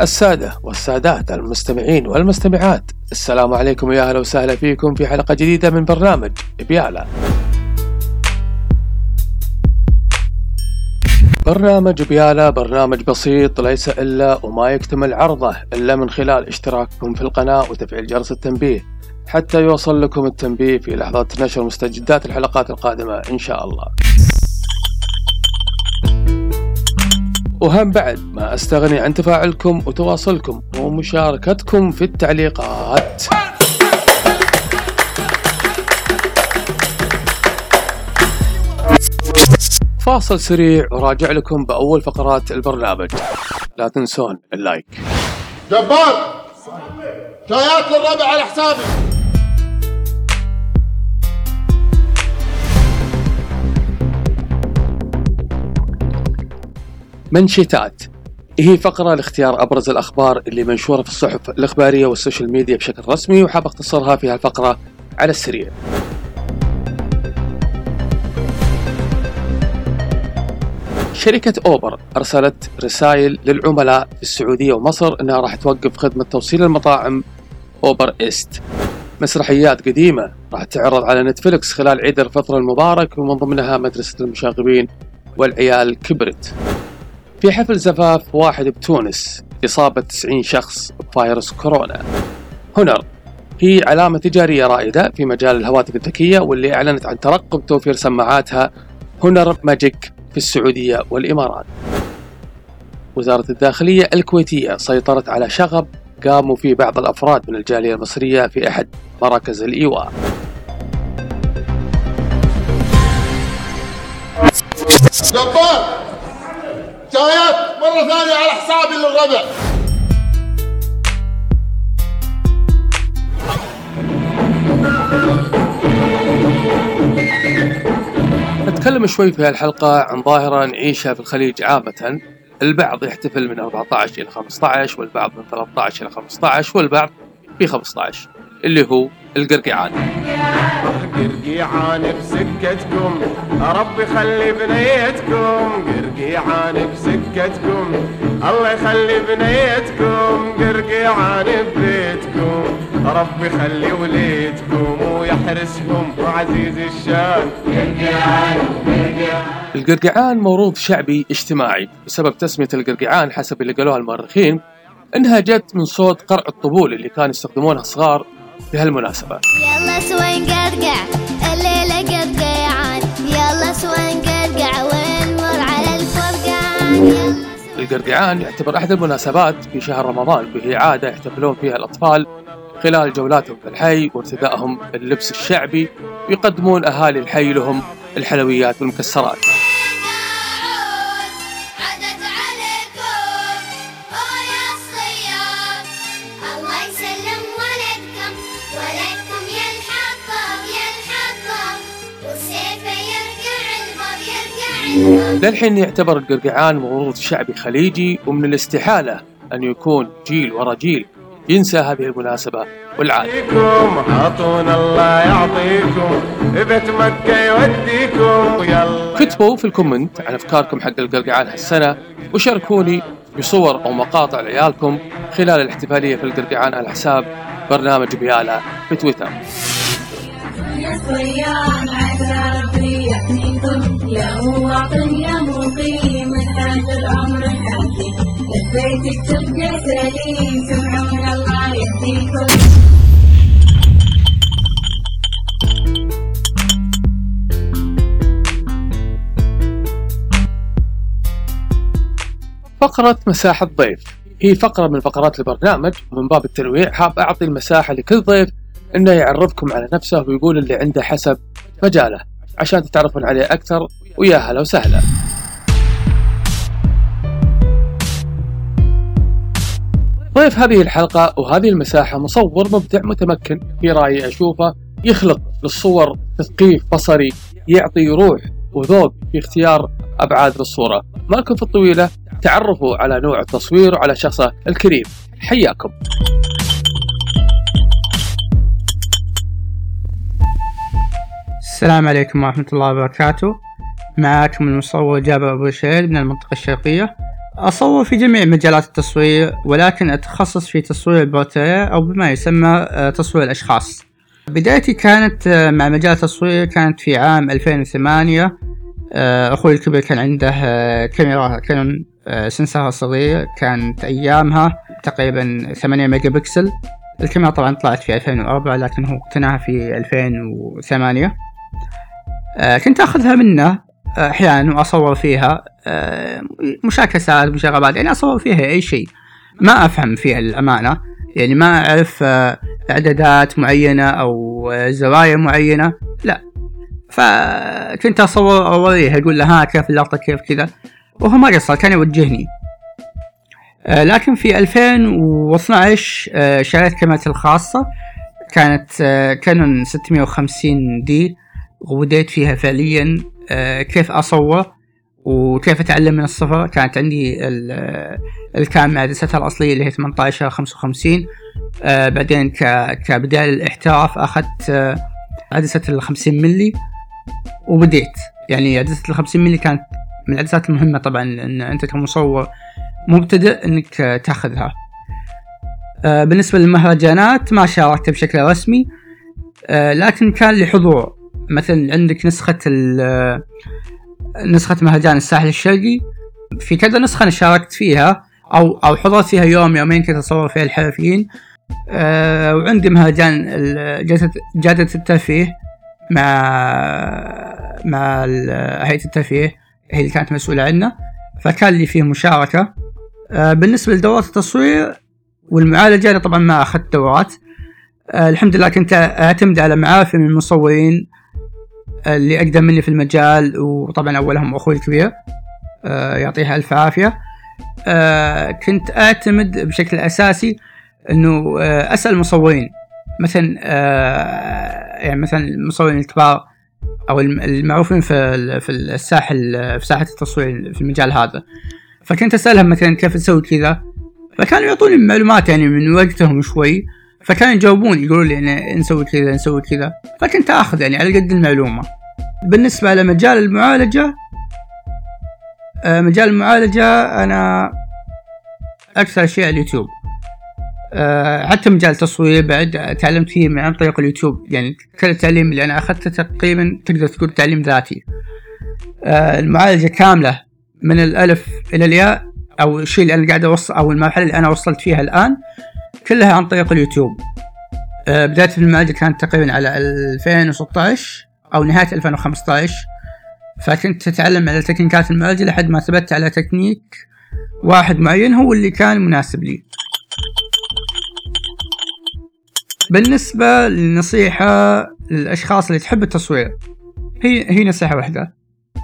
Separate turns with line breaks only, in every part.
السادة والسادات المستمعين والمستمعات. السلام عليكم يا أهلا وسهلا فيكم في حلقة جديدة من برنامج بيالا برنامج بيالا برنامج بسيط ليس إلا وما يكتمل عرضه إلا من خلال اشتراككم في القناة وتفعيل جرس التنبيه. حتى يوصل لكم التنبيه في لحظة نشر مستجدات الحلقات القادمة إن شاء الله. وهم بعد ما أستغني عن تفاعلكم وتواصلكم ومشاركتكم في التعليقات. فاصل سريع وراجع لكم بأول فقرات البرنامج. لا تنسون اللايك.
جبار! شايات للربع على حسابي.
مانشيتات هي فقرة لاختيار أبرز الأخبار اللي منشورة في الصحف الإخبارية وال social media بشكل رسمي وحاب أختصرها في هالفقرة على السريع. شركة أوبر أرسلت رسائل للعملاء في السعودية ومصر أنها راح توقف خدمة توصيل المطاعم أوبر إيتس. مسرحيات قديمة راح تعرض على نتفلكس خلال عيد الفطر المبارك ومن ضمنها مدرسة المشاغبين والعيال كبرت. في حفل زفاف واحد بتونس إصابة 90 شخص بفيروس كورونا. هنر هي علامة تجارية رائدة في مجال الهواتف الذكية واللي أعلنت عن ترقب توفير سماعاتها هنر ماجيك في السعودية والإمارات. وزارة الداخلية الكويتية سيطرت على شغب قاموا فيه بعض الأفراد من الجالية المصرية في أحد مراكز الإيواء.
جبار! شايات مرة ثانية على حسابي للربع.
نتكلم شوي في هالحلقة عن ظاهرة نعيشها في الخليج عامة البعض يحتفل من 14 إلى 15 والبعض من 13 إلى 15 والبعض في 15 اللي هو القرقعان.
قرقيعان بسكتكم ربي خلي بنيتكم. قرقيعان بسكتكم الله يخلي بنيتكم. قرقيعان ببيتكم ربي خلي وليدكم ويحرسهم. وعزيز الشان.
القرقعان موروث شعبي اجتماعي. بسبب تسمية القرقعان حسب اللي قالوها المؤرخين انها جت من صوت قرع الطبول اللي كانوا يستخدمونها الصغار في هالمناسبة
يلا سوي نقرقع الليلة قرقعان. يلا سوي نقرقع ونمر على الفرقان؟
القرقعان يعتبر أحد المناسبات في شهر رمضان وهي عادة يحتفلون فيها الأطفال خلال جولاتهم في الحي وارتدائهم اللبس الشعبي ويقدمون أهالي الحي لهم الحلويات والمكسرات. للحين يعتبر القرقعان موروث شعبي خليجي ومن الاستحالة أن يكون جيل ورا جيل ينسى هذه المناسبة والعادة.
عطونا الله يعطيكم بيت مكة يوديكم يلا.
كتبوا في الكومنت عن أفكاركم حق القرقعان هالسنة وشاركوني بصور أو مقاطع لعيالكم خلال الاحتفالية في القرقعان على حساب برنامج بيالا في تويتر.
يحميكم يا مواطن يا مقيم هذا العمر لبيتك تبقى سليم سمعون الله يهديكم.
فقرة مساحة ضيف هي فقرة من فقرات البرنامج ومن باب التنويع حاب أعطي المساحة لكل ضيف إنه يعرفكم على نفسه ويقول اللي عنده حسب مجاله. عشان تتعرفون عليه أكثر ويا هلا وسهلا. ضيف هذه الحلقة وهذه المساحة مصور مبدع متمكن في رأيي أشوفه يخلق للصور تثقيف بصري يعطي روح وذوق في اختيار أبعاد للصورة ما لكم في الطويلة تعرفوا على نوع التصوير وعلى شخصه الكريم. حياكم.
السلام عليكم ورحمة الله وبركاته. معاكم المصور جابر أبو شهيد من المنطقة الشرقية. أصور في جميع مجالات التصوير ولكن أتخصص في تصوير البورتريه أو بما يسمى آه، تصوير الأشخاص. بدايتي كانت آه، مع مجال التصوير كانت في عام 2008 آه، أخوي الكبير كان عنده كاميرا كانون سنسرها صغير كانت أيامها تقريبا 8 ميجا بكسل الكاميرا طبعا طلعت في 2004 لكن هو اقتناها في 2008 آه، كنت أخذها منه آه، أحيانا وأصور فيها آه، مشاكسات مشاغبات يعني أصور فيها أي شيء. ما أفهم فيها الأمانة يعني ما أعرف آه، إعدادات معينة أو آه، زوايا معينة لا. فكنت أصور أوريه أقول له ها كيف اللقطة كيف كذا؟ وهو ما قصر كان يوجهني. آه، لكن في 2012 آه، شريت كاميرتي الخاصة. كانت آه، كانون 650 دي. وبديت فيها فعليا آه، كيف أصور وكيف أتعلم من الصفر. كانت عندي آه، الكاميرا عدستها الأصلية اللي هي 18 55 آه، بعدين كبداية للاحتراف أخذت عدسة ال 50 ملي وبديت. يعني عدسة ال 50 ملي كانت من العدسات المهمة طبعا ان أنت كمصور مبتدئ آه، تأخذها. بالنسبة للمهرجانات ما شاركت بشكل رسمي لكن كان لي حضور مثلا عندك نسخة نسخة مهرجان الساحل الشرقي في كذا نسخة أنا شاركت فيها أو أو حضرت فيها يوم يومين كنت أصور فيها الحرفيين. أه وعندي مهرجان جادة الترفيه مع مع هيئة الترفيه هي اللي كانت مسؤولة عنه فكان لي فيه مشاركة. أه بالنسبة لدورات التصوير والمعالجة أنا طبعا ما أخذت دورات. أه الحمد لله كنت أعتمد على معارفي من المصورين اللي أقدم مني في المجال وطبعا أولهم أخوي الكبير أه يعطيها ألف عافية. أه كنت أعتمد بشكل أساسي إنه آه، أسأل المصورين مثلا آه، يعني مثلا المصورين الكبار أو الم- المعروفين في في الساحل في ساحة التصوير في المجال هذا. فكنت أسألهم مثلا كيف تسوي كذا. فكانوا يعطوني معلومات يعني من وقتهم شوي. فكانوا يجاوبون يقولوا لي إن نسوي كذا نسوي كذا. فكنت آخذ يعني على قد المعلومة. بالنسبة لمجال المعالجة آه، مجال المعالجة أنا أكثر شيء على اليوتيوب. آه، حتى مجال التصوير بعد تعلمت فيه من عن طريق اليوتيوب. يعني كل التعليم اللي أنا أخذته تقريبا تقدر تقول تعليم ذاتي. آه، المعالجة كاملة من الألف إلى الياء أو الشيء اللي أنا قاعد اوصل أو المرحلة اللي أنا وصلت فيها الآن. كلها عن طريق اليوتيوب. آه، بداية المعالجة كانت تقريبا على 2016 أو نهاية 2015 فكنت أتعلم على تكنيكات المعالجة لحد ما ثبت على تكنيك واحد معين هو اللي كان مناسب لي. بالنسبة للنصيحة للأشخاص اللي تحب التصوير هي هي نصيحة واحدة.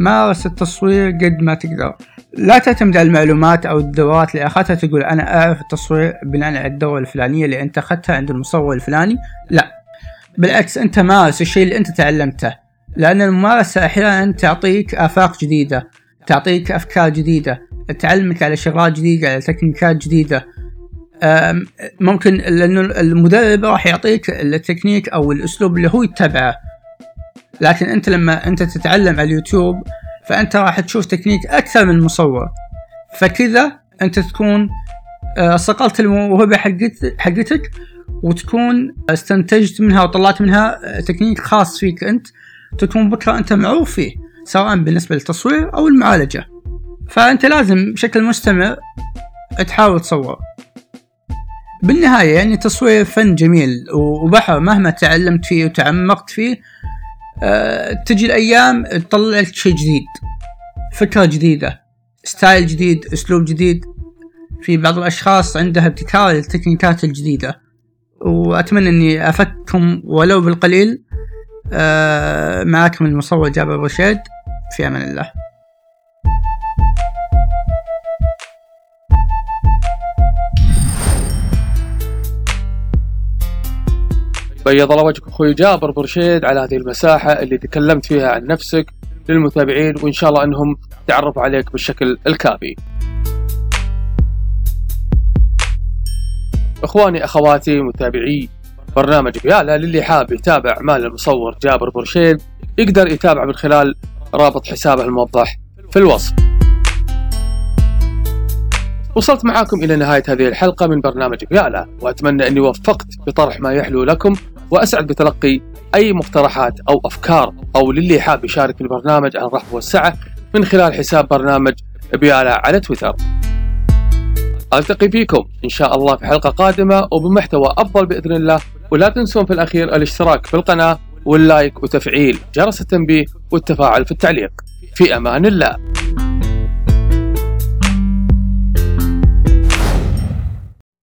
مارس التصوير قد ما تقدر. لا تعتمد على المعلومات أو الدورات اللي أخذتها تقول أنا أعرف التصوير بناء على الدورة الفلانية اللي أنت أخذتها عند المصور الفلاني. لا. بالعكس أنت مارس الشيء اللي أنت تعلمته. لأن الممارسة أحيانا تعطيك آفاق جديدة تعطيك أفكار جديدة تعلمك على شغلات جديدة على تكنيكات جديدة. ممكن لأنه المدرب راح يعطيك التكنيك أو الأسلوب اللي هو يتبعه. لكن انت لما انت تتعلم على اليوتيوب فانت راح تشوف تكنيك أكثر من مصور. فكذا انت تكون آه، صقلت الموهبه حقت- حقتك وتكون استنتجت منها وطلعت منها آه، تكنيك خاص فيك انت تكون بكرة انت معروف فيه سواء بالنسبة للتصوير أو المعالجة. فأنت لازم بشكل مستمر تحاول تصور بالنهاية يعني التصوير فن جميل وبحر مهما تعلمت فيه وتعمقت فيه أه تجي الأيام تطلع لك شيء جديد فكرة جديدة ستايل جديد أسلوب جديد. في بعض الأشخاص عندها ابتكار للتكنيكات الجديدة وأتمنى أني أفدتكم ولو بالقليل. أه معكم المصور جابر رشيد في أمان الله.
بيض الله وجهك أخوي جابر برشيد على هذه المساحة اللي تكلمت فيها عن نفسك للمتابعين وإن شاء الله إنهم تعرفوا عليك بالشكل الكافي. إخواني أخواتي متابعي برنامج بيالا للي حاب يتابع أعمال المصور جابر برشيد يقدر يتابع من خلال رابط حسابه الموضح في الوصف. وصلت معاكم إلى نهاية هذه الحلقة من برنامج بيالا وأتمنى أني وفقت بطرح ما يحلو لكم وأسعد بتلقي أي مقترحات أو أفكار أو للي حاب يشارك في البرنامج عن الرحب والسعة من خلال حساب برنامج بيالا على تويتر. ألتقي فيكم إن شاء الله في حلقة قادمة وبمحتوى أفضل بإذن الله ولا تنسون في الأخير الاشتراك في القناة واللايك وتفعيل جرس التنبيه والتفاعل في التعليق. في أمان الله.